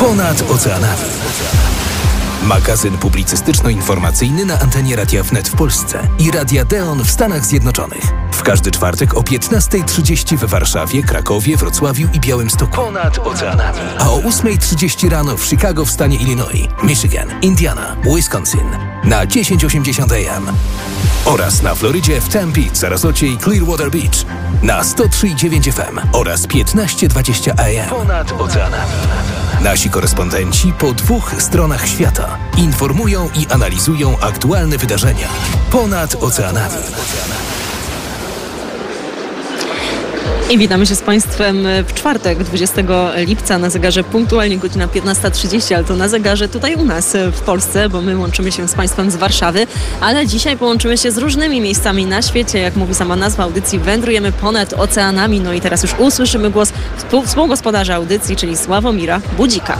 Ponad oceanami. Magazyn publicystyczno-informacyjny na antenie Radia Wnet w Polsce i Radia Deon w Stanach Zjednoczonych. W każdy czwartek o 15.30 w Warszawie, Krakowie, Wrocławiu i Białymstoku. Ponad oceanami. A o 8.30 rano w Chicago w stanie Illinois, Michigan, Indiana, Wisconsin na 1080 AM. Oraz na Florydzie w Tempe, Sarasocie i Clearwater Beach na 103,9 FM oraz 15.20 AM. Ponad oceanami. Nasi korespondenci po dwóch stronach świata informują i analizują aktualne wydarzenia ponad oceanami. I witamy się z Państwem w czwartek, 20 lipca na zegarze punktualnie godzina 15.30, ale to na zegarze tutaj u nas w Polsce, bo my łączymy się z Państwem z Warszawy, ale dzisiaj połączymy się z różnymi miejscami na świecie. Jak mówi sama nazwa audycji, wędrujemy ponad oceanami. No i teraz już usłyszymy głos współgospodarza audycji, czyli Sławomira Budzika.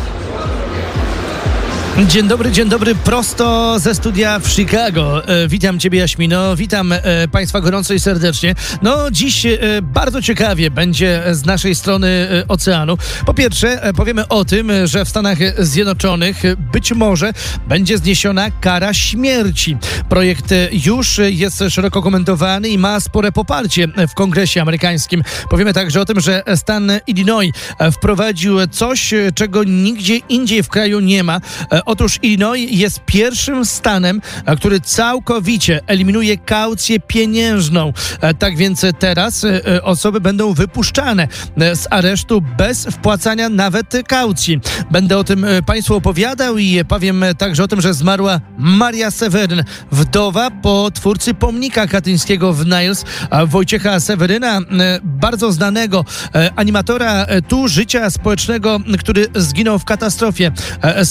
Dzień dobry, dzień dobry, prosto ze studia w Chicago. E, witam Ciebie, Jaśmino, witam e, Państwa gorąco i serdecznie. No, dziś e, bardzo ciekawie będzie z naszej strony e, oceanu. Po pierwsze, e, powiemy o tym, że w Stanach Zjednoczonych być może będzie zniesiona kara śmierci. Projekt e, już jest szeroko komentowany i ma spore poparcie w Kongresie amerykańskim. Powiemy także o tym, że stan Illinois e, wprowadził coś, e, czego nigdzie indziej w kraju nie ma. Otóż Illinois jest pierwszym stanem, e, który całkowicie eliminuje kaucję pieniężną. E, Tak więc teraz e, osoby będą wypuszczane z aresztu bez wpłacania nawet kaucji. Będę o tym Państwu opowiadał i powiem także o tym, że zmarła Maria Seweryn, wdowa po twórcy pomnika katyńskiego w Niles, Wojciecha Seweryna, bardzo znanego animatora tu życia społecznego, który zginął w katastrofie e,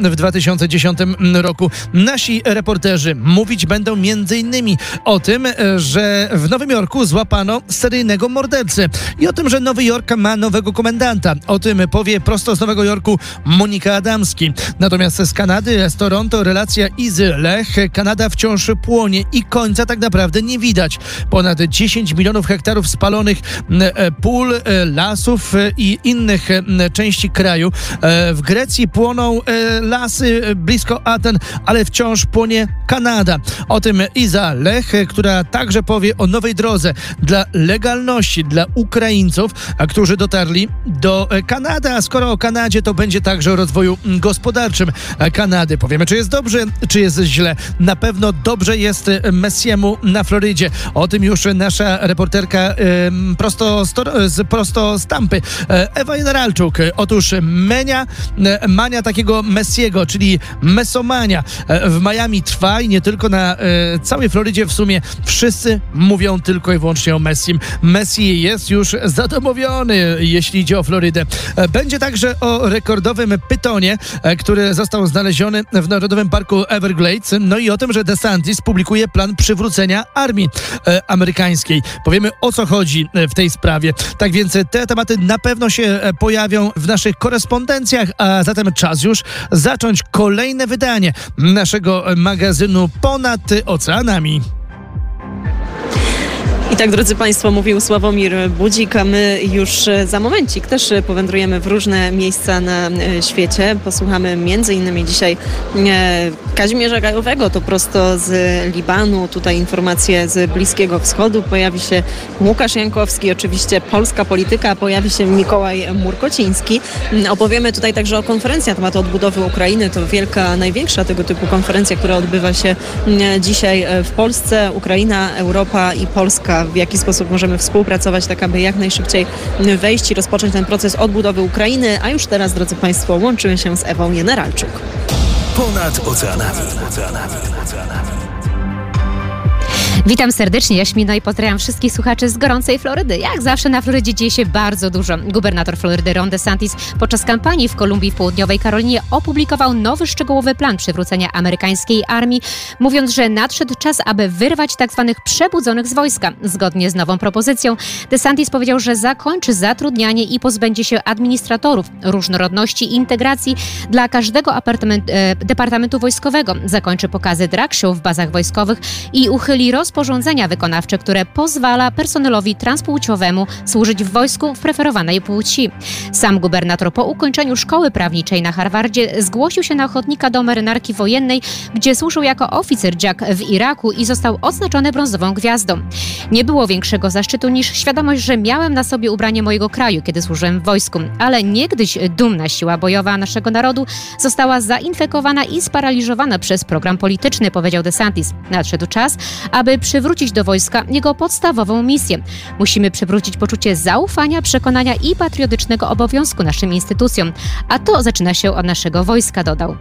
w 2010 roku. Nasi reporterzy mówić będą innymi o tym, e, że w Nowym Jorku złapano seryjnego mordercę i o tym, że Nowy Jork ma nowego komendanta. O tym powie prosto z Nowego Jorku Monika Adamski. Natomiast z Kanady, z Toronto relacja Izy Lech. Kanada wciąż płonie i końca tak naprawdę nie widać. Ponad 10 milionów hektarów spalonych e, pól, e, lasów i innych części kraju. W Grecji płoną lasy e, blisko Aten, ale wciąż płonie Kanada. O tym Iza Lech, e, która także powie o nowej drodze dla legalności dla Ukraińców, którzy dotarli do e, Kanady. A skoro o Kanadzie, to będzie także o rozwoju gospodarczym Kanady. Powiemy, czy jest dobrze, czy jest źle. Na pewno dobrze jest Messiemu na Florydzie. O tym już nasza reporterka prosto, z, prosto z Ewa Generalczuk. Otóż menia, mania takiego Messiego, czyli mesomania e, w Miami trwa i nie tylko na e, całej Florydzie w sumie wszyscy mówią tylko i wyłącznie o Messim. Messi jest już zadomowiony, jeśli idzie o Florydę. E, Będzie także o rekordowym pytonie, który został znaleziony w Narodowym Parku Everglades, no i o tym, że DeSantis publikuje plan przywrócenia armii amerykańskiej. Powiemy o co chodzi w tej sprawie. Tak więc te tematy na pewno się pojawią w naszych korespondencjach, a zatem czas już zacząć kolejne wydanie naszego magazynu Ponad Oceanami. I tak, drodzy Państwo, mówił Sławomir Budzik, a my już e, za momencik też e, powędrujemy w różne miejsca na e, świecie. Posłuchamy między innymi dzisiaj Kazimierza Gajowego, to prosto z Libanu. Tutaj informacje z Bliskiego Wschodu. Pojawi się Łukasz Jankowski, oczywiście polska polityka, pojawi się Mikołaj Murkociński. Mm, Opowiemy tutaj także o konferencji na temat odbudowy Ukrainy. To wielka, największa tego typu konferencja, która odbywa się mm, dzisiaj w Polsce. Ukraina, Europa i Polska. W jaki sposób możemy współpracować, tak aby jak najszybciej wejść i rozpocząć ten proces odbudowy Ukrainy. A już teraz, drodzy Państwo, łączymy się z Ewą Generalczuk. Ponad oceanami. oceanami. oceanami. Witam serdecznie, Jaśmino i pozdrawiam wszystkich słuchaczy z gorącej Florydy. Jak zawsze na Florydzie dzieje się bardzo dużo. Gubernator Florydy Ron DeSantis podczas kampanii w Kolumbii w Południowej Karolinie opublikował nowy szczegółowy plan przywrócenia amerykańskiej armii, mówiąc, że nadszedł czas, aby wyrwać tzw. przebudzonych z wojska. Zgodnie z nową propozycją, DeSantis powiedział, że zakończy zatrudnianie i pozbędzie się administratorów, różnorodności i integracji dla każdego e, departamentu wojskowego. Zakończy pokazy drag show w bazach wojskowych i uchyli rozporządzenie rozporządzenia wykonawcze, które pozwala personelowi transpłciowemu służyć w wojsku w preferowanej płci. Sam gubernator po ukończeniu szkoły prawniczej na Harvardzie zgłosił się na ochotnika do marynarki wojennej, gdzie służył jako oficer Jack w Iraku i został odznaczony brązową gwiazdą. Nie było większego zaszczytu niż świadomość, że miałem na sobie ubranie mojego kraju, kiedy służyłem w wojsku, ale niegdyś dumna siła bojowa naszego narodu została zainfekowana i sparaliżowana przez program polityczny, powiedział DeSantis. Nadszedł czas, aby przywrócić do wojska jego podstawową misję. Musimy przywrócić poczucie zaufania, przekonania i patriotycznego obowiązku naszym instytucjom, a to zaczyna się od naszego wojska, dodał.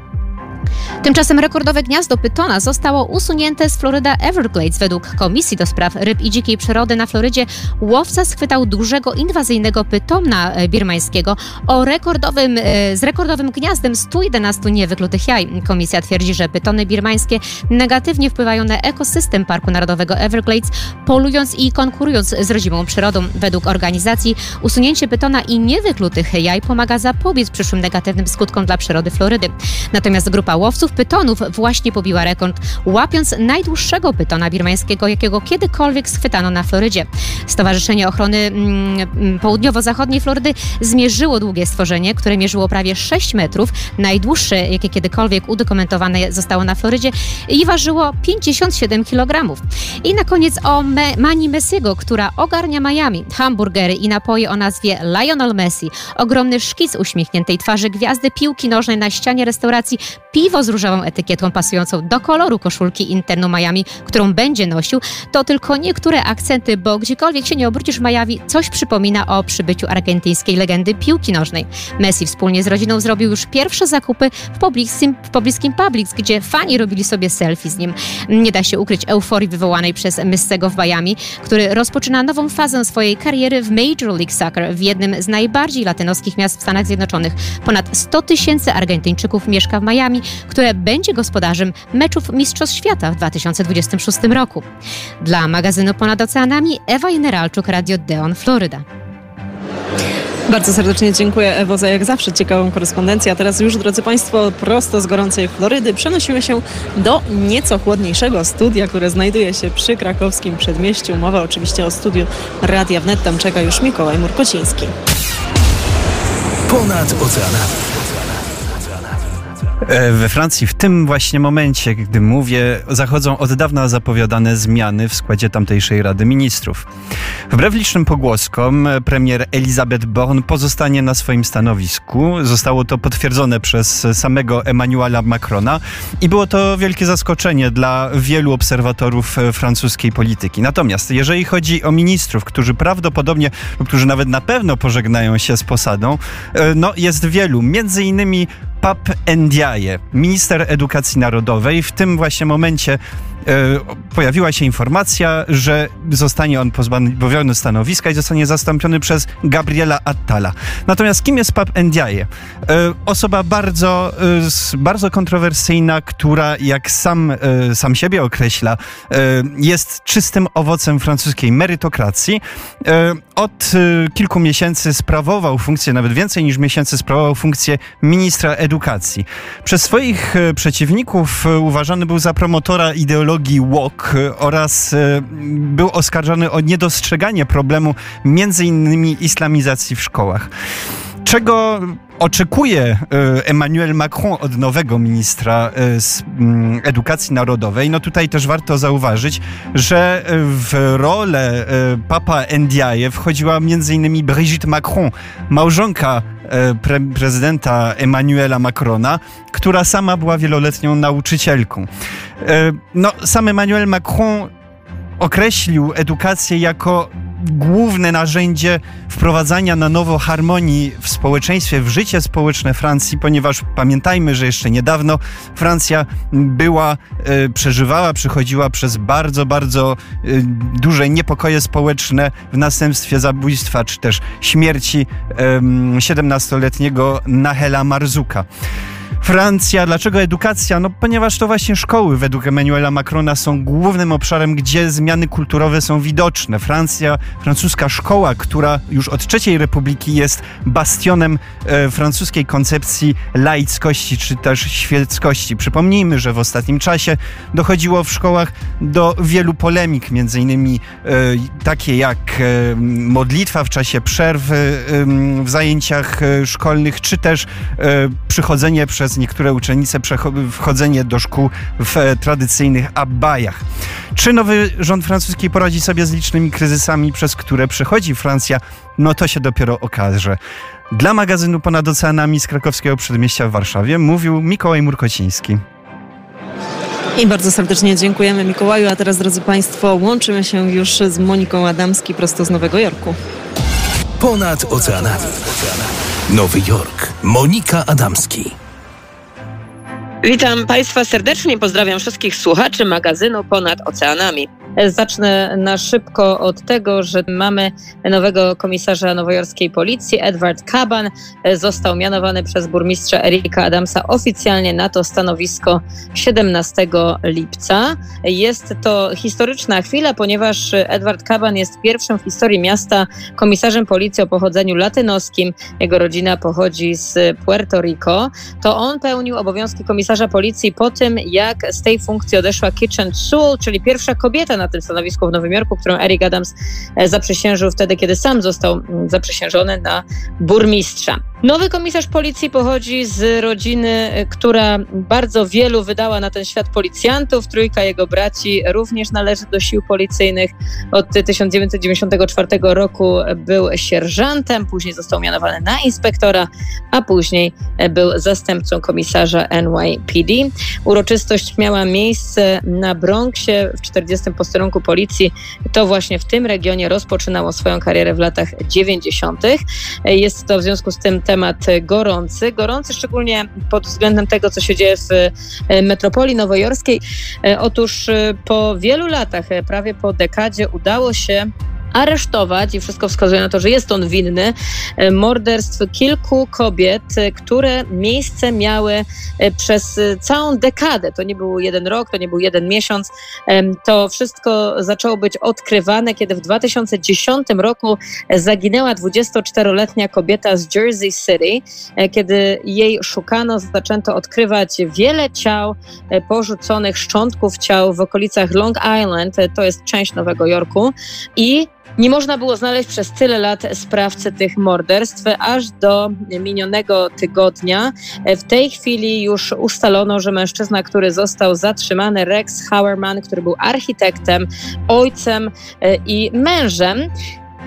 Tymczasem rekordowe gniazdo pytona zostało usunięte z Florida Everglades. Według Komisji do Spraw Ryb i Dzikiej Przyrody na Florydzie łowca schwytał dużego inwazyjnego pytona e, birmańskiego o rekordowym, e, z rekordowym gniazdem 111 niewyklutych jaj. Komisja twierdzi, że pytony birmańskie negatywnie wpływają na ekosystem Parku Narodowego Everglades, polując i konkurując z rodzimą przyrodą. Według organizacji usunięcie pytona i niewyklutych jaj pomaga zapobiec przyszłym negatywnym skutkom dla przyrody Florydy. Natomiast grupa Grupa łowców pytonów właśnie pobiła rekord, łapiąc najdłuższego pytona birmańskiego, jakiego kiedykolwiek schwytano na Florydzie. Stowarzyszenie Ochrony mm, mm, Południowo-Zachodniej Florydy zmierzyło długie stworzenie, które mierzyło prawie 6 metrów, najdłuższe, jakie kiedykolwiek udokumentowane zostało na Florydzie i ważyło 57 kg. I na koniec o Me Mani Messiego, która ogarnia Miami. Hamburgery i napoje o nazwie Lionel Messi. Ogromny szkic uśmiechniętej twarzy gwiazdy piłki nożnej na ścianie restauracji piwo z różową etykietą pasującą do koloru koszulki Internu Miami, którą będzie nosił, to tylko niektóre akcenty, bo gdziekolwiek się nie obrócisz Miami, coś przypomina o przybyciu argentyńskiej legendy piłki nożnej. Messi wspólnie z rodziną zrobił już pierwsze zakupy w pobliskim, w pobliskim Publix, gdzie fani robili sobie selfie z nim. Nie da się ukryć euforii wywołanej przez Messiego w Miami, który rozpoczyna nową fazę swojej kariery w Major League Soccer w jednym z najbardziej latynoskich miast w Stanach Zjednoczonych. Ponad 100 tysięcy Argentyńczyków mieszka w Miami, które będzie gospodarzem meczów Mistrzostw Świata w 2026 roku. Dla magazynu Ponad Oceanami Ewa Generalczuk, Radio Deon, Floryda. Bardzo serdecznie dziękuję Ewo za jak zawsze ciekawą korespondencję. A teraz już, drodzy Państwo, prosto z gorącej Florydy przenosimy się do nieco chłodniejszego studia, które znajduje się przy krakowskim przedmieściu. Mowa oczywiście o studiu Radia Wnet. Tam czeka już Mikołaj Murkociński. Ponad oceanami. E, we Francji w tym właśnie momencie, gdy mówię, zachodzą od dawna zapowiadane zmiany w składzie tamtejszej Rady Ministrów. Wbrew licznym pogłoskom, premier Elisabeth Born pozostanie na swoim stanowisku. Zostało to potwierdzone przez samego Emmanuela Macrona i było to wielkie zaskoczenie dla wielu obserwatorów francuskiej polityki. Natomiast jeżeli chodzi o ministrów, którzy prawdopodobnie lub którzy nawet na pewno pożegnają się z posadą, e, no jest wielu. Między innymi Pap Ndiaye, minister edukacji narodowej. W tym właśnie momencie pojawiła się informacja, że zostanie on pozbawiony stanowiska i zostanie zastąpiony przez Gabriela Attala. Natomiast kim jest Pap Ndiaye? E, osoba bardzo, e, bardzo kontrowersyjna, która jak sam, sam siebie określa, jest czystym owocem francuskiej merytokracji. Od kilku miesięcy sprawował funkcję, nawet więcej niż miesięcy sprawował funkcję ministra edukacji. Przez swoich przeciwników uważany był za promotora ideologii ideologii walk oraz e, był oskarżony o niedostrzeganie problemu między innymi islamizacji w szkołach. Czego oczekuje e, Emmanuel Macron od nowego ministra e, mm, edukacji narodowej. No tutaj też warto zauważyć, że w rolę papa Ndiaye wchodziła m.in. Brigitte Macron, małżonka pre prezydenta Emmanuela Macrona, która sama była wieloletnią nauczycielką. No, sam Emmanuel Macron określił edukację jako główne narzędzie wprowadzania na nowo harmonii w społeczeństwie, w życie społeczne Francji, ponieważ pamiętajmy, że jeszcze niedawno Francja była, e, przeżywała, przechodziła przez bardzo, bardzo e, duże niepokoje społeczne w następstwie zabójstwa czy też śmierci 17-letniego Nahela Marzuka. Francja, dlaczego edukacja? No ponieważ to właśnie szkoły według Emmanuela Macrona są głównym obszarem, gdzie zmiany kulturowe są widoczne. Francja, francuska szkoła, która już od III Republiki jest bastionem e, francuskiej koncepcji laickości czy też świeckości. Przypomnijmy, że w ostatnim czasie dochodziło w szkołach do wielu polemik, między innymi e, takie jak e, modlitwa w czasie przerwy e, w zajęciach e, szkolnych, czy też e, przychodzenie przez przez niektóre uczennice wchodzenie do szkół w e, tradycyjnych abajach. Czy nowy rząd francuski poradzi sobie z licznymi kryzysami, przez które przechodzi Francja? No to się dopiero okaże. Dla magazynu Ponad Oceanami z krakowskiego przedmieścia w Warszawie mówił Mikołaj Murkociński. I bardzo serdecznie dziękujemy Mikołaju, a teraz drodzy Państwo łączymy się już z Moniką Adamski prosto z Nowego Jorku. Ponad oceanami. Nowy Jork. Monika Adamski. Witam Państwa serdecznie, pozdrawiam wszystkich słuchaczy magazynu Ponad Oceanami. Zacznę na szybko od tego, że mamy nowego komisarza nowojorskiej policji. Edward Caban został mianowany przez burmistrza Erika Adamsa oficjalnie na to stanowisko 17 lipca. Jest to historyczna chwila, ponieważ Edward Caban jest pierwszym w historii miasta komisarzem policji o pochodzeniu latynoskim. Jego rodzina pochodzi z Puerto Rico. To on pełnił obowiązki komisarza policji po tym, jak z tej funkcji odeszła Kitchen Sewell, czyli pierwsza kobieta na tym stanowisku w Nowym Jorku, którą Eric Adams e, zaprzysiężył wtedy, kiedy sam został mm, zaprzysiężony na burmistrza. Nowy komisarz policji pochodzi z rodziny, e, która bardzo wielu wydała na ten świat policjantów. Trójka jego braci również należy do sił policyjnych. Od 1994 roku był sierżantem, później został mianowany na inspektora, a później e, był zastępcą komisarza NYPD. Uroczystość miała miejsce na Bronxie w 40 posterunku policji. To właśnie w tym regionie rozpoczynało swoją karierę w latach 90. Jest to w związku z tym temat gorący. Gorący szczególnie pod względem tego, co się dzieje w e, metropolii nowojorskiej. E, otóż e, po wielu latach, prawie po dekadzie, udało się aresztować i wszystko wskazuje na to, że jest on winny e, morderstw kilku kobiet, e, które miejsce miały e, przez całą dekadę. To nie był jeden rok, to nie był jeden miesiąc. To wszystko zaczęło być odkrywane, kiedy w 2010 roku zaginęła 24-letnia kobieta z Jersey City. Kiedy jej szukano, zaczęto odkrywać wiele ciał, porzuconych szczątków ciał w okolicach Long Island, to jest część Nowego Jorku i nie można było znaleźć przez tyle lat sprawcy tych morderstw, aż do minionego tygodnia. W tej chwili już ustalono, że mężczyzna, który został zatrzymany, Rex Hauerman, który był architektem, ojcem e, i mężem,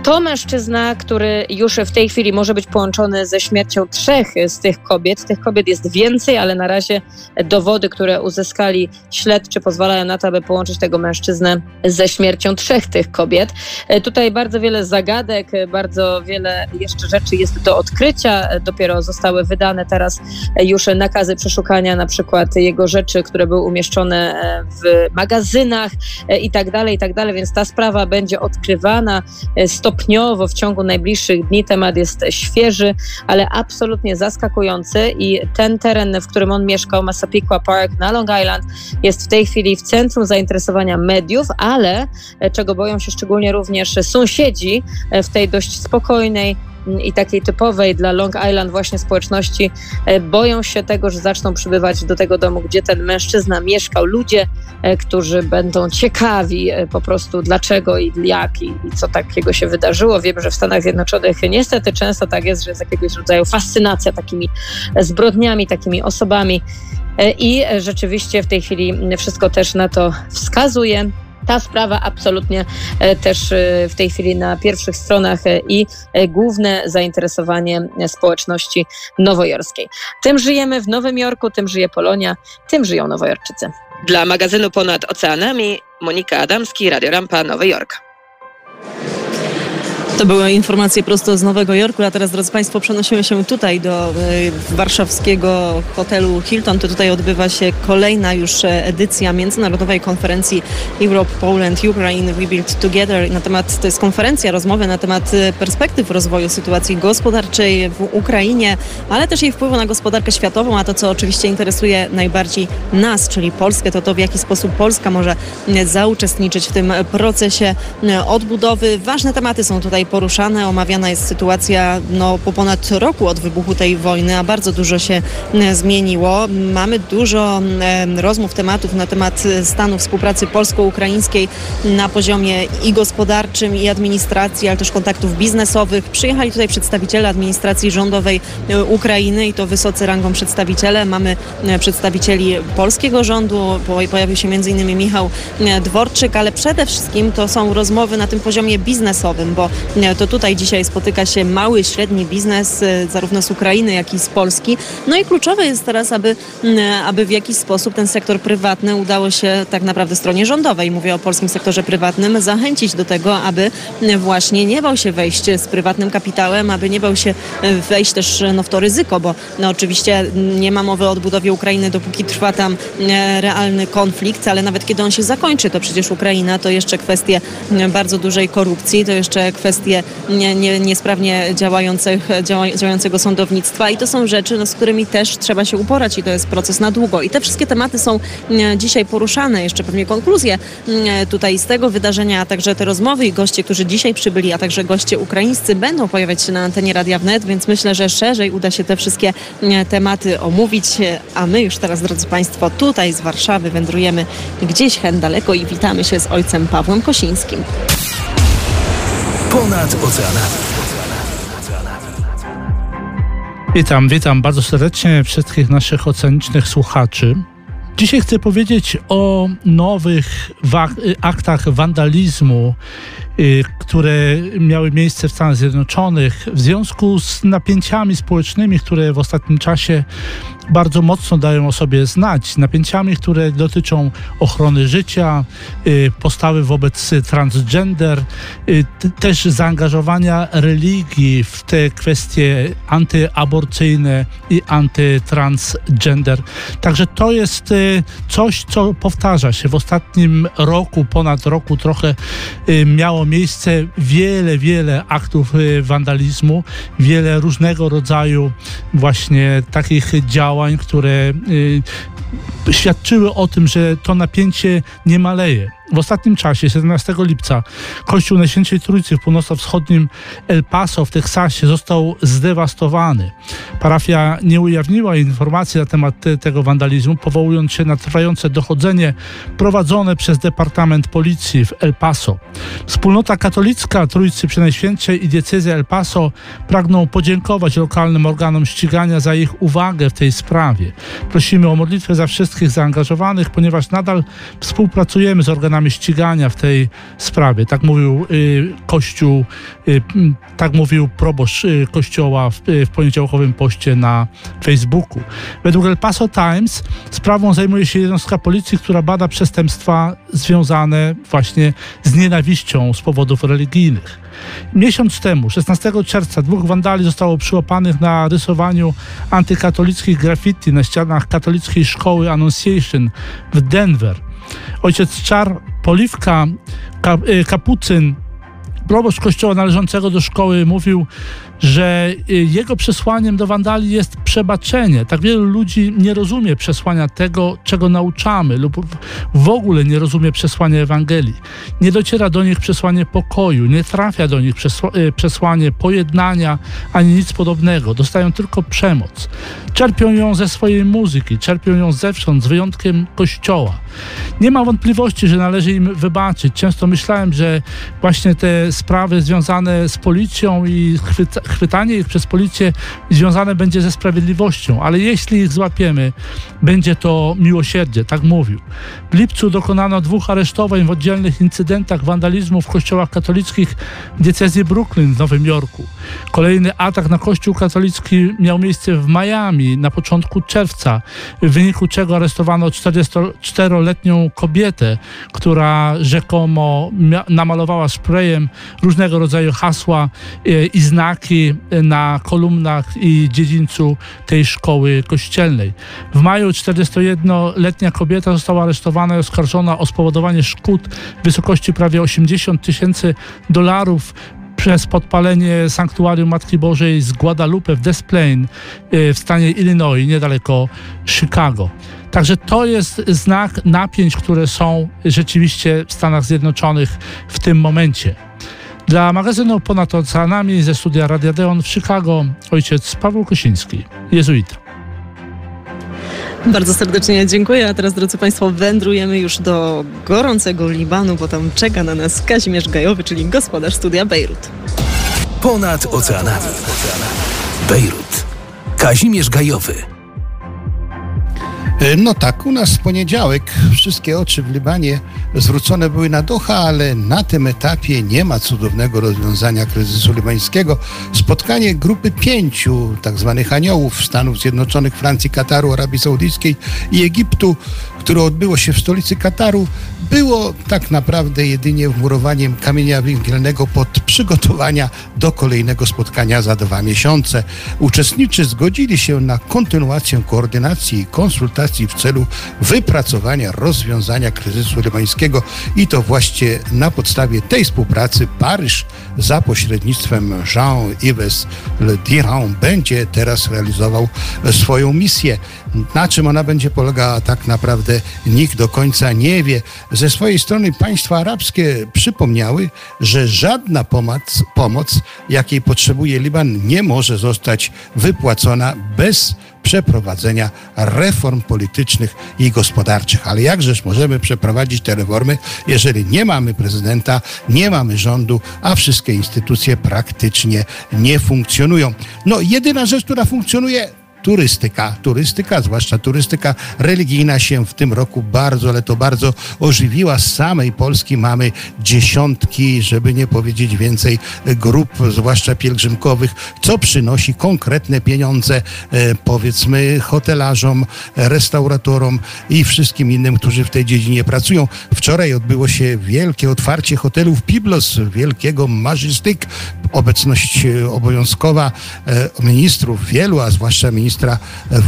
to mężczyzna, który już w tej chwili może być połączony ze śmiercią trzech z tych kobiet. Tych kobiet jest więcej, ale na razie dowody, które uzyskali śledczy, pozwalają na to, aby połączyć tego mężczyznę ze śmiercią trzech tych kobiet. E, tutaj bardzo wiele zagadek, bardzo wiele jeszcze rzeczy jest do odkrycia. Dopiero zostały wydane teraz już nakazy przeszukania, na przykład jego rzeczy, które były umieszczone e, w magazynach e, i tak dalej, i tak dalej, więc ta sprawa będzie odkrywana. Stop stopniowo w ciągu najbliższych dni. Temat jest świeży, ale absolutnie zaskakujący i ten teren, w którym on mieszkał, Massapequa Park na Long Island, jest w tej chwili w centrum zainteresowania mediów, ale e, czego boją się szczególnie również sąsiedzi e, w tej dość spokojnej, i takiej typowej dla Long Island właśnie społeczności e, boją się tego, że zaczną przybywać do tego domu, gdzie ten mężczyzna mieszkał. Ludzie, e, którzy będą ciekawi e, po prostu dlaczego i jak i, i co takiego się wydarzyło. Wiem, że w Stanach Zjednoczonych niestety często tak jest, że jest jakiegoś rodzaju fascynacja takimi zbrodniami, takimi osobami. I rzeczywiście w tej chwili wszystko też na to wskazuje ta sprawa absolutnie e, też e, w tej chwili na pierwszych stronach e, i główne zainteresowanie społeczności nowojorskiej. Tym żyjemy w Nowym Jorku, tym żyje Polonia, tym żyją Nowojorczycy. Dla magazynu Ponad Oceanami Monika Adamski, Radio Rampa, Nowy Jork. To były informacje prosto z Nowego Jorku, a teraz, drodzy Państwo, przenosimy się tutaj do y, warszawskiego hotelu Hilton. To tutaj odbywa się kolejna już edycja międzynarodowej konferencji Europe, Poland, Ukraine, We Build Together. Na temat, to jest konferencja, rozmowy na temat perspektyw rozwoju sytuacji gospodarczej w Ukrainie, ale też jej wpływu na gospodarkę światową, a to, co oczywiście interesuje najbardziej nas, czyli Polskę, to to, w jaki sposób Polska może zauczestniczyć w tym procesie odbudowy. Ważne tematy są tutaj poruszane. Omawiana jest sytuacja no, po ponad roku od wybuchu tej wojny, a bardzo dużo się zmieniło. Mamy dużo rozmów, tematów na temat stanu współpracy polsko-ukraińskiej na poziomie i gospodarczym, i administracji, ale też kontaktów biznesowych. Przyjechali tutaj przedstawiciele administracji rządowej e, Ukrainy i to wysocy rangą przedstawiciele. Mamy e, przedstawicieli polskiego rządu, pojawił się m.in. Michał e, Dworczyk, ale przede wszystkim to są rozmowy na tym poziomie biznesowym, bo to tutaj dzisiaj spotyka się mały, średni biznes, zarówno z Ukrainy, jak i z Polski. No i kluczowe jest teraz, aby, aby w jakiś sposób ten sektor prywatny udało się tak naprawdę stronie rządowej, mówię o polskim sektorze prywatnym, zachęcić do tego, aby właśnie nie bał się wejść z prywatnym kapitałem, aby nie bał się wejść też no, w to ryzyko, bo no, oczywiście nie ma mowy o odbudowie Ukrainy, dopóki trwa tam e, realny konflikt, ale nawet kiedy on się zakończy, to przecież Ukraina to jeszcze kwestie bardzo dużej korupcji, to jeszcze kwestie nie, nie, niesprawnie działających, działa, działającego sądownictwa i to są rzeczy, no, z którymi też trzeba się uporać i to jest proces na długo. I te wszystkie tematy są dzisiaj poruszane, jeszcze pewnie konkluzje tutaj z tego wydarzenia, a także te rozmowy i goście, którzy dzisiaj przybyli, a także goście ukraińscy będą pojawiać się na antenie Radia Wnet, więc myślę, że szerzej uda się te wszystkie tematy omówić, a my już teraz, drodzy Państwo, tutaj z Warszawy wędrujemy gdzieś hen daleko i witamy się z ojcem Pawłem Kosińskim. Ponad oceanami. Witam, witam bardzo serdecznie wszystkich naszych ocenicznych słuchaczy. Dzisiaj chcę powiedzieć o nowych aktach wandalizmu, które miały miejsce w Stanach Zjednoczonych w związku z napięciami społecznymi, które w ostatnim czasie bardzo mocno dają o sobie znać. Napięciami, które dotyczą ochrony życia, y, postawy wobec transgender, y, też zaangażowania religii w te kwestie antyaborcyjne i antytransgender. Także to jest y, coś, co powtarza się w ostatnim roku, ponad roku trochę miało miejsce wiele, wiele aktów wandalizmu, wiele różnego rodzaju właśnie takich działań, działań, które y, świadczyły o tym, że to napięcie nie maleje. W ostatnim czasie, 17 lipca, kościół Najświętszej Trójcy w północno-wschodnim El Paso w Teksasie został zdewastowany. Parafia nie ujawniła informacji na temat te, tego wandalizmu, powołując się na trwające dochodzenie prowadzone przez Departament Policji w El Paso. Wspólnota katolicka Trójcy Przenajświętszej i diecezja El Paso pragną podziękować lokalnym organom ścigania za ich uwagę w tej sprawie. Prosimy o modlitwę za wszystkich zaangażowanych, ponieważ nadal współpracujemy z organami ścigania w tej sprawie. Tak mówił y, Kościół, y, tak mówił proboszcz y, Kościoła w, w poniedziałkowym poście na Facebooku. Według El Paso Times sprawą zajmuje się jednostka policji, która bada przestępstwa związane właśnie z nienawiścią z powodów religijnych. Miesiąc temu, 16 czerwca, dwóch wandali zostało przyłapanych na rysowaniu antykatolickich graffiti na ścianach katolickiej szkoły Annunciation w Denver. Ojciec Czar, Poliwka, y, Kapucyn, proboszcz kościoła należącego do szkoły mówił, że y, jego przesłaniem do wandali jest przebaczenie. Tak wielu ludzi nie rozumie przesłania tego, czego nauczamy, lub w ogóle nie rozumie przesłania Ewangelii. Nie dociera do nich przesłanie pokoju, nie trafia do nich y, przesłanie pojednania, ani nic podobnego. Dostają tylko przemoc. Czerpią ją ze swojej muzyki, czerpią ją zewsząd, z wyjątkiem kościoła. Nie ma wątpliwości, że należy im wybaczyć. Często myślałem, że właśnie te sprawy związane z policją i chwyca chwytanie ich przez policję związane będzie ze sprawiedliwością, ale jeśli ich złapiemy, będzie to miłosierdzie, tak mówił. W lipcu dokonano dwóch aresztowań w oddzielnych incydentach wandalizmu w kościołach katolickich w diecezji Brooklyn w Nowym Jorku. Kolejny atak na kościół katolicki miał miejsce w Miami na początku czerwca, w wyniku czego aresztowano 44-letnią kobietę, która rzekomo namalowała sprayem różnego rodzaju hasła e, i znaki na kolumnach i dziedzińcu tej szkoły kościelnej. W maju 41-letnia kobieta została aresztowana i oskarżona o spowodowanie szkód w wysokości prawie 80 tysięcy dolarów przez podpalenie sanktuarium Matki Bożej z Guadalupe w Des Plaines e, w stanie Illinois, niedaleko Chicago. Także to jest znak napięć, które są rzeczywiście w Stanach Zjednoczonych w tym momencie. Dla magazynu Ponad Oceanami ze studia Radia Deon w Chicago ojciec Paweł Kosiński, jezuita. Bardzo serdecznie dziękuję. A teraz, drodzy Państwo, wędrujemy już do gorącego Libanu, bo tam czeka na nas Kazimierz Gajowy, czyli gospodarz studia Bejrut. Ponad oceanami. Bejrut. Kazimierz Gajowy. No tak, u nas w poniedziałek wszystkie oczy w Libanie zwrócone były na Doha, ale na tym etapie nie ma cudownego rozwiązania kryzysu libańskiego. Spotkanie grupy pięciu tak zwanych aniołów Stanów Zjednoczonych, Francji, Kataru, Arabii Saudyjskiej i Egiptu, które odbyło się w stolicy Kataru, było tak naprawdę jedynie wmurowaniem kamienia węgielnego pod przygotowania do kolejnego spotkania za dwa miesiące. Uczestnicy zgodzili się na kontynuację koordynacji i konsultacji w celu wypracowania rozwiązania kryzysu libańskiego i to właśnie na podstawie tej współpracy Paryż za pośrednictwem Jean-Yves Le Drian będzie teraz realizował swoją misję. Na czym ona będzie polegała tak naprawdę nikt do końca nie wie. Ze swojej strony państwa arabskie przypomniały, że żadna pomoc, pomoc jakiej potrzebuje Liban, nie może zostać wypłacona bez przeprowadzenia reform politycznych i gospodarczych. Ale jakżeż możemy przeprowadzić te reformy, jeżeli nie mamy prezydenta, nie mamy rządu, a wszystkie instytucje praktycznie nie funkcjonują? No, jedyna rzecz, która funkcjonuje, turystyka. Turystyka, zwłaszcza turystyka religijna się w tym roku bardzo, ale to bardzo ożywiła. Z samej Polski mamy dziesiątki, żeby nie powiedzieć więcej, grup, zwłaszcza pielgrzymkowych, co przynosi konkretne pieniądze, e, powiedzmy, hotelarzom, restauratorom i wszystkim innym, którzy w tej dziedzinie pracują. Wczoraj odbyło się wielkie otwarcie hotelów Biblos, wielkiego Majestic. Obecność e, obowiązkowa e, ministrów wielu, a zwłaszcza ministrów ministra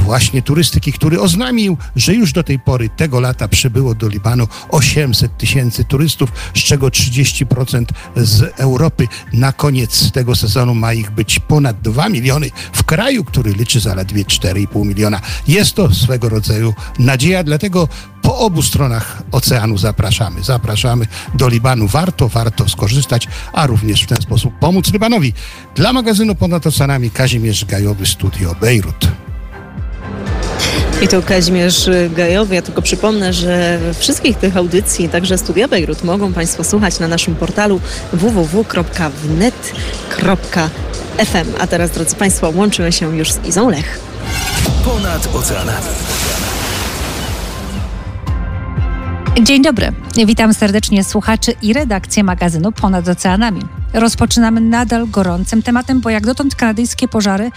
właśnie turystyki, który oznamił, że już do tej pory tego lata przybyło do Libanu 800 tysięcy turystów, z czego 30% z Europy. Na koniec tego sezonu ma ich być ponad 2 miliony w kraju, który liczy zaledwie 4,5 miliona. Jest to swego rodzaju nadzieja, dlatego po obu stronach oceanu zapraszamy. Zapraszamy do Libanu. Warto, warto skorzystać, a również w ten sposób pomóc Libanowi. Dla magazynu Ponad Oceanami Kazimierz Gajowy, Studio Bejrut. I to Kazimierz Gajowy. Ja tylko przypomnę, że wszystkich tych audycji, także Studia Bejrut, mogą Państwo słuchać na naszym portalu www.wnet.fm. A teraz, drodzy Państwo, łączymy się już z Izą Lech. Ponad oceanami. Dzień dobry. Witam serdecznie słuchaczy i redakcję magazynu Ponad Oceanami. Rozpoczynamy nadal gorącym tematem, bo jak dotąd kanadyjskie pożary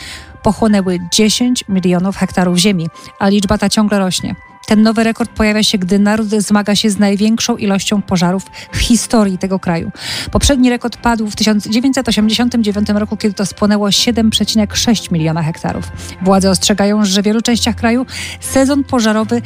pochłonęły 10 milionów hektarów ziemi, a liczba ta ciągle rośnie. Ten nowy rekord pojawia się, gdy naród zmaga się z największą ilością pożarów w historii tego kraju. Poprzedni rekord padł w 1989 roku, kiedy to spłonęło 7,6 miliona hektarów. Władze ostrzegają, że w wielu częściach kraju sezon pożarowy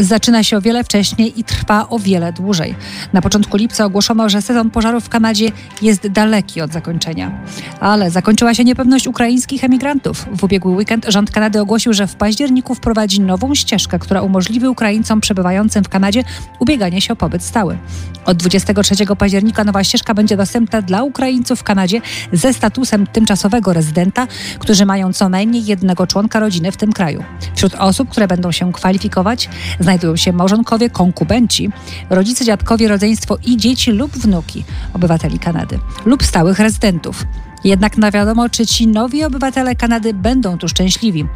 zaczyna się o wiele wcześniej i trwa o wiele dłużej. Na początku lipca ogłoszono, że sezon pożarów w Kanadzie jest daleki od zakończenia. Ale zakończyła się niepewność ukraińskich emigrantów. W ubiegły weekend rząd Kanady ogłosił, że w październiku wprowadzi nową ścieżkę, która umożliwi Ukraińcom przebywającym w Kanadzie ubieganie się o pobyt stały. Od 23 października nowa ścieżka będzie dostępna dla Ukraińców w Kanadzie ze statusem tymczasowego rezydenta, którzy mają co najmniej jednego członka rodziny w tym kraju. Wśród osób, które będą się kwalifikować, znajdują się małżonkowie, konkubenci, rodzice, dziadkowie, rodzeństwo i dzieci lub wnuki obywateli Kanady lub stałych rezydentów. Jednak na wiadomo, czy ci nowi obywatele Kanady będą tu szczęśliwi,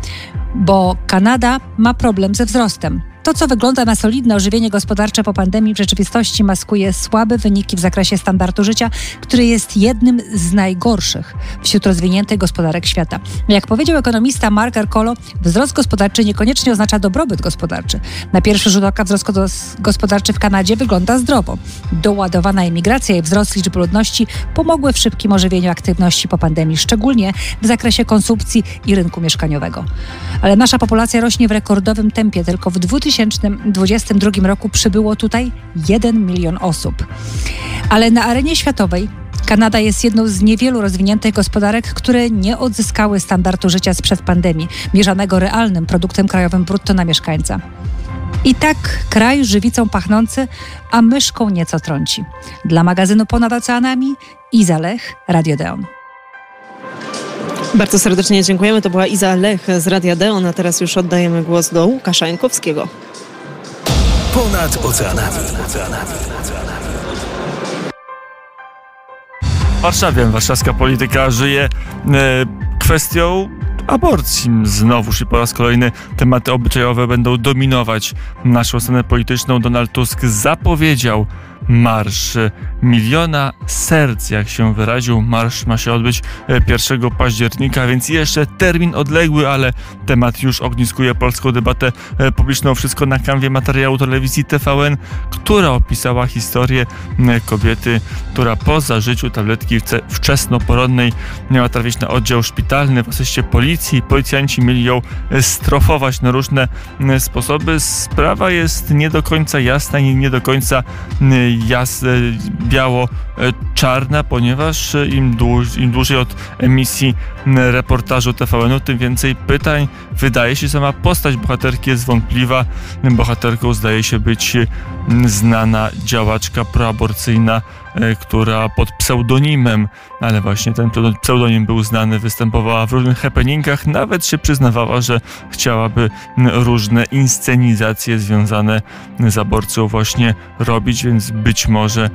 bo Kanada ma problem ze wzrostem. To, co wygląda na solidne ożywienie gospodarcze po pandemii, w rzeczywistości maskuje słabe wyniki w zakresie standardu życia, który jest jednym z najgorszych wśród rozwiniętych gospodarek świata. Jak powiedział ekonomista Mark Arcolo, wzrost gospodarczy niekoniecznie oznacza dobrobyt gospodarczy. Na pierwszy rzut oka wzrost gospodarczy w Kanadzie wygląda zdrowo. Doładowana emigracja i wzrost liczby ludności pomogły w szybkim ożywieniu aktywności po pandemii, szczególnie w zakresie konsumpcji i rynku mieszkaniowego. Ale nasza populacja rośnie w rekordowym tempie. Tylko w 2000 2022 roku przybyło tutaj 1 milion osób. Ale na arenie światowej Kanada jest jedną z niewielu rozwiniętych gospodarek, które nie odzyskały standardu życia sprzed pandemii, mierzonego realnym produktem krajowym brutto na mieszkańca. I tak kraj żywicą pachnący, a myszką nieco trąci. Dla magazynu Ponad Oceanami Iza Lech, Radio Deon. Bardzo serdecznie dziękujemy. To była Iza Lech z Radia Deon, a teraz już oddajemy głos do Łukasza Jankowskiego. Ponad oceanami. W Warszawie warszawska polityka żyje e, kwestią aborcji. Znowuż i po raz kolejny tematy obyczajowe będą dominować naszą scenę polityczną. Donald Tusk zapowiedział marsz miliona serc, jak się wyraził. Marsz ma się odbyć 1 e, października, więc jeszcze termin odległy, ale temat już ogniskuje polską debatę e, publiczną. Wszystko na kanwie materiału telewizji TVN, która opisała historię kobiety, która po zażyciu tabletki wczesnoporodnej miała trafić na oddział szpitalny w asyście policji. Policjanci mieli ją e, strofować na różne sposoby. Sprawa jest nie do końca jasna i nie do końca jas, biało-czarna, ponieważ im, dłuż, im dłużej od emisji reportażu TVN-u, tym więcej pytań. Wydaje się, sama postać bohaterki jest wątpliwa. Bohaterką zdaje się być znana działaczka proaborcyjna, e, która pod pseudonimem, ale właśnie ten pseudonim był znany, występowała w różnych happeningach, nawet się przyznawała, że chciałaby różne inscenizacje związane z aborcją właśnie robić, więc być może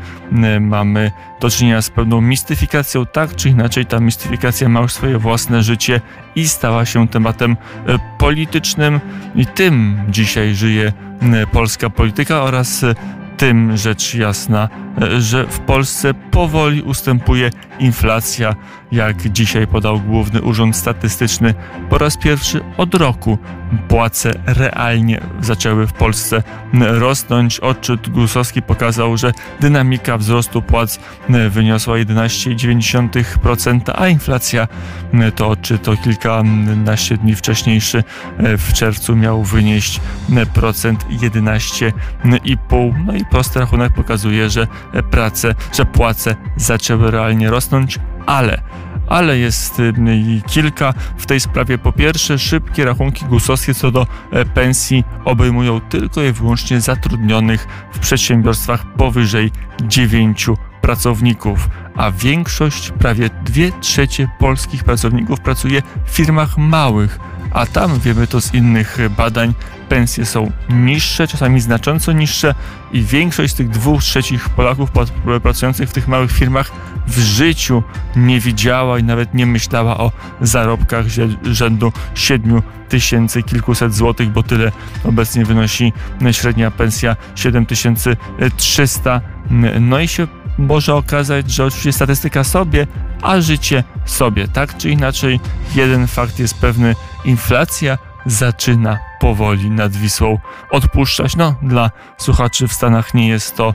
mamy do czynienia z pewną mistyfikacją, tak czy inaczej ta mistyfikacja ma już swoje własne życie i stała się tematem e, politycznym. I tym dzisiaj żyje polska polityka oraz e, tym rzecz jasna, e, że w Polsce powoli ustępuje inflacja, jak dzisiaj podał Główny Urząd Statystyczny. Po raz pierwszy od roku płace realnie zaczęły w Polsce rosnąć. Odczyt Gusowski pokazał, że dynamika wzrostu płac wyniosła 11,9%, a inflacja to odczyt o kilkanaście dni wcześniejszy w czerwcu miał wynieść procent 11,5%. No i prosty rachunek pokazuje, że prace, że płace zaczęły realnie rosnąć, ale ale jest y, kilka w tej sprawie. Po pierwsze, szybkie rachunki gusowskie co do e, pensji obejmują tylko i wyłącznie zatrudnionych w przedsiębiorstwach powyżej 9 pracowników, a większość, prawie 2 trzecie polskich pracowników pracuje w firmach małych, a tam wiemy to z innych badań, pensje są niższe, czasami znacząco niższe i większość z tych dwóch trzecich Polaków pracujących w tych małych firmach w życiu nie widziała i nawet nie myślała o zarobkach rzędu 7 tysięcy kilkuset złotych, bo tyle obecnie wynosi średnia pensja 7300. No i się może okazać, że oczywiście statystyka sobie, a życie sobie. Tak czy inaczej, jeden fakt jest pewny: inflacja zaczyna powoli nad Wisłą odpuszczać. No, dla słuchaczy w Stanach nie jest to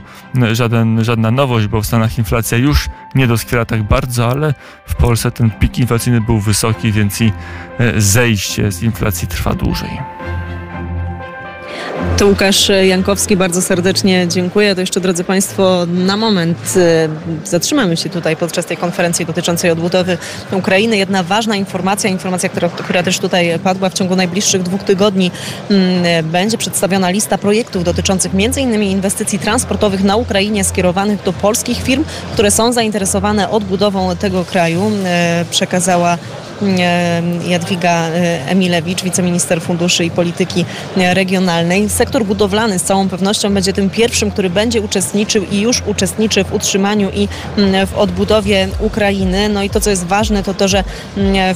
żaden, żadna nowość, bo w Stanach inflacja już nie doskwiera tak bardzo, ale w Polsce ten pik inflacyjny był wysoki, więc i e, zejście z inflacji trwa dłużej. To Łukasz Jankowski, bardzo serdecznie dziękuję. To jeszcze, drodzy Państwo, na moment y, zatrzymamy się tutaj podczas tej konferencji dotyczącej odbudowy Ukrainy. Jedna ważna informacja, informacja, która, która też tutaj padła w ciągu najbliższych dwóch tygodni. Mm, będzie przedstawiona lista projektów dotyczących m.in. inwestycji transportowych na Ukrainie skierowanych do polskich firm, które są zainteresowane odbudową tego kraju. Y, przekazała Jadwiga Emilewicz, wiceminister funduszy i polityki regionalnej. Sektor budowlany z całą pewnością będzie tym pierwszym, który będzie uczestniczył i już uczestniczy w utrzymaniu i w odbudowie Ukrainy. No i to, co jest ważne, to to, że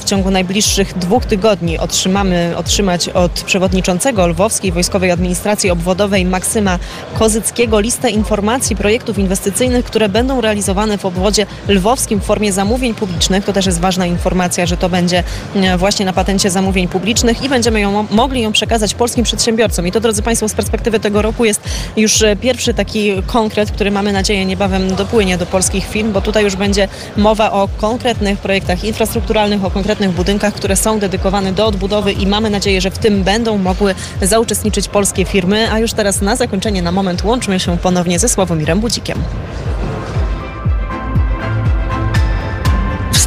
w ciągu najbliższych dwóch tygodni otrzymamy, otrzymać od przewodniczącego Lwowskiej Wojskowej Administracji Obwodowej Maksyma Kozyckiego listę informacji projektów inwestycyjnych, które będą realizowane w obwodzie lwowskim w formie zamówień publicznych. To też jest ważna informacja, że to będzie właśnie na patencie zamówień publicznych i będziemy ją, mogli ją przekazać polskim przedsiębiorcom. I to, drodzy Państwo, z perspektywy tego roku jest już pierwszy taki konkret, który mamy nadzieję niebawem dopłynie do polskich firm, bo tutaj już będzie mowa o konkretnych projektach infrastrukturalnych, o konkretnych budynkach, które są dedykowane do odbudowy i mamy nadzieję, że w tym będą mogły zauczestniczyć polskie firmy. A już teraz na zakończenie, na moment łączmy się ponownie ze Sławomirem Budzikiem.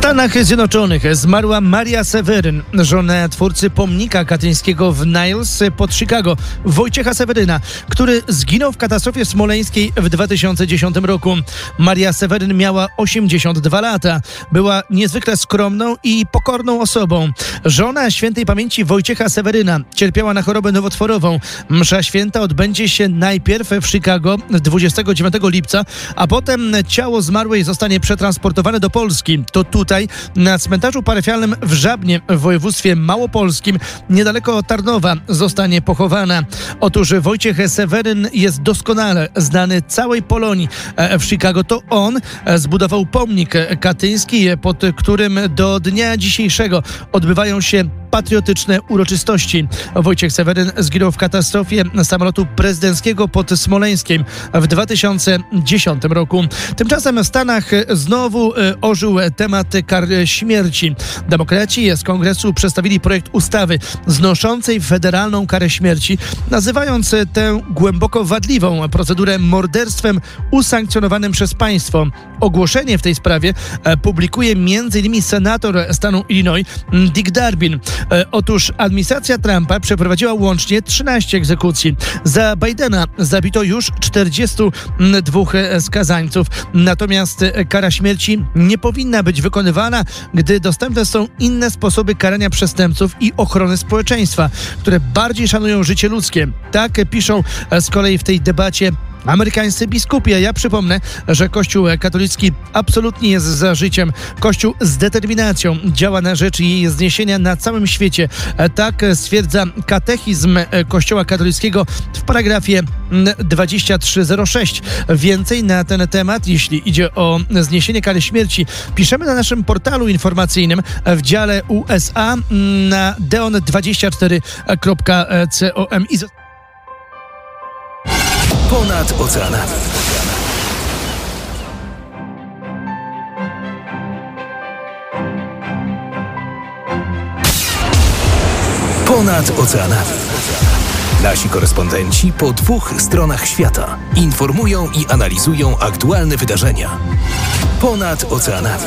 Stanach Zjednoczonych zmarła Maria Seweryn, żona twórcy pomnika katyńskiego w Niles pod Chicago, Wojciecha Seweryna, który zginął w katastrofie smoleńskiej w 2010 roku. Maria Seweryn miała 82 lata. Była niezwykle skromną i pokorną osobą. Żona świętej pamięci Wojciecha Seweryna cierpiała na chorobę nowotworową. Msza święta odbędzie się najpierw w Chicago 29 lipca, a potem ciało zmarłej zostanie przetransportowane do Polski. To tutaj na cmentarzu parafialnym w Żabnie w województwie małopolskim niedaleko Tarnowa zostanie pochowana. Otóż Wojciech Seweryn jest doskonale znany całej Polonii e, w Chicago. To on e, zbudował pomnik katyński, pod którym do dnia dzisiejszego odbywają się patriotyczne uroczystości. Wojciech Seweryn zginął w katastrofie samolotu prezydenckiego pod Smoleńskiem w 2010 roku. Tymczasem w Stanach znowu e, ożył temat kar śmierci. Demokraci z kongresu przedstawili projekt ustawy znoszącej federalną karę śmierci, nazywając tę głęboko wadliwą procedurę morderstwem usankcjonowanym przez państwo. Ogłoszenie w tej sprawie e, publikuje m.in. senator stanu Illinois Dick Darbin. E, otóż administracja Trumpa przeprowadziła łącznie 13 egzekucji. Za Bidena zabito już 42 skazańców. Natomiast kara śmierci nie powinna być wykonywana, gdy dostępne są inne sposoby karania przestępców i ochrony społeczeństwa, które bardziej szanują życie ludzkie. Tak piszą z kolei w tej debacie amerykańscy biskupi. A ja przypomnę, że Kościół katolicki absolutnie jest za życiem. Kościół z determinacją działa na rzecz jej zniesienia na całym świecie. Tak stwierdza katechizm Kościoła katolickiego w paragrafie 2306. Więcej na ten temat, jeśli idzie o zniesienie kary śmierci, piszemy na naszym portalu informacyjnym w dziale USA na deon24.com. Ponad oceanami. Ponad oceanami. Nasi korespondenci po dwóch stronach świata informują i analizują aktualne wydarzenia. Ponad oceanami.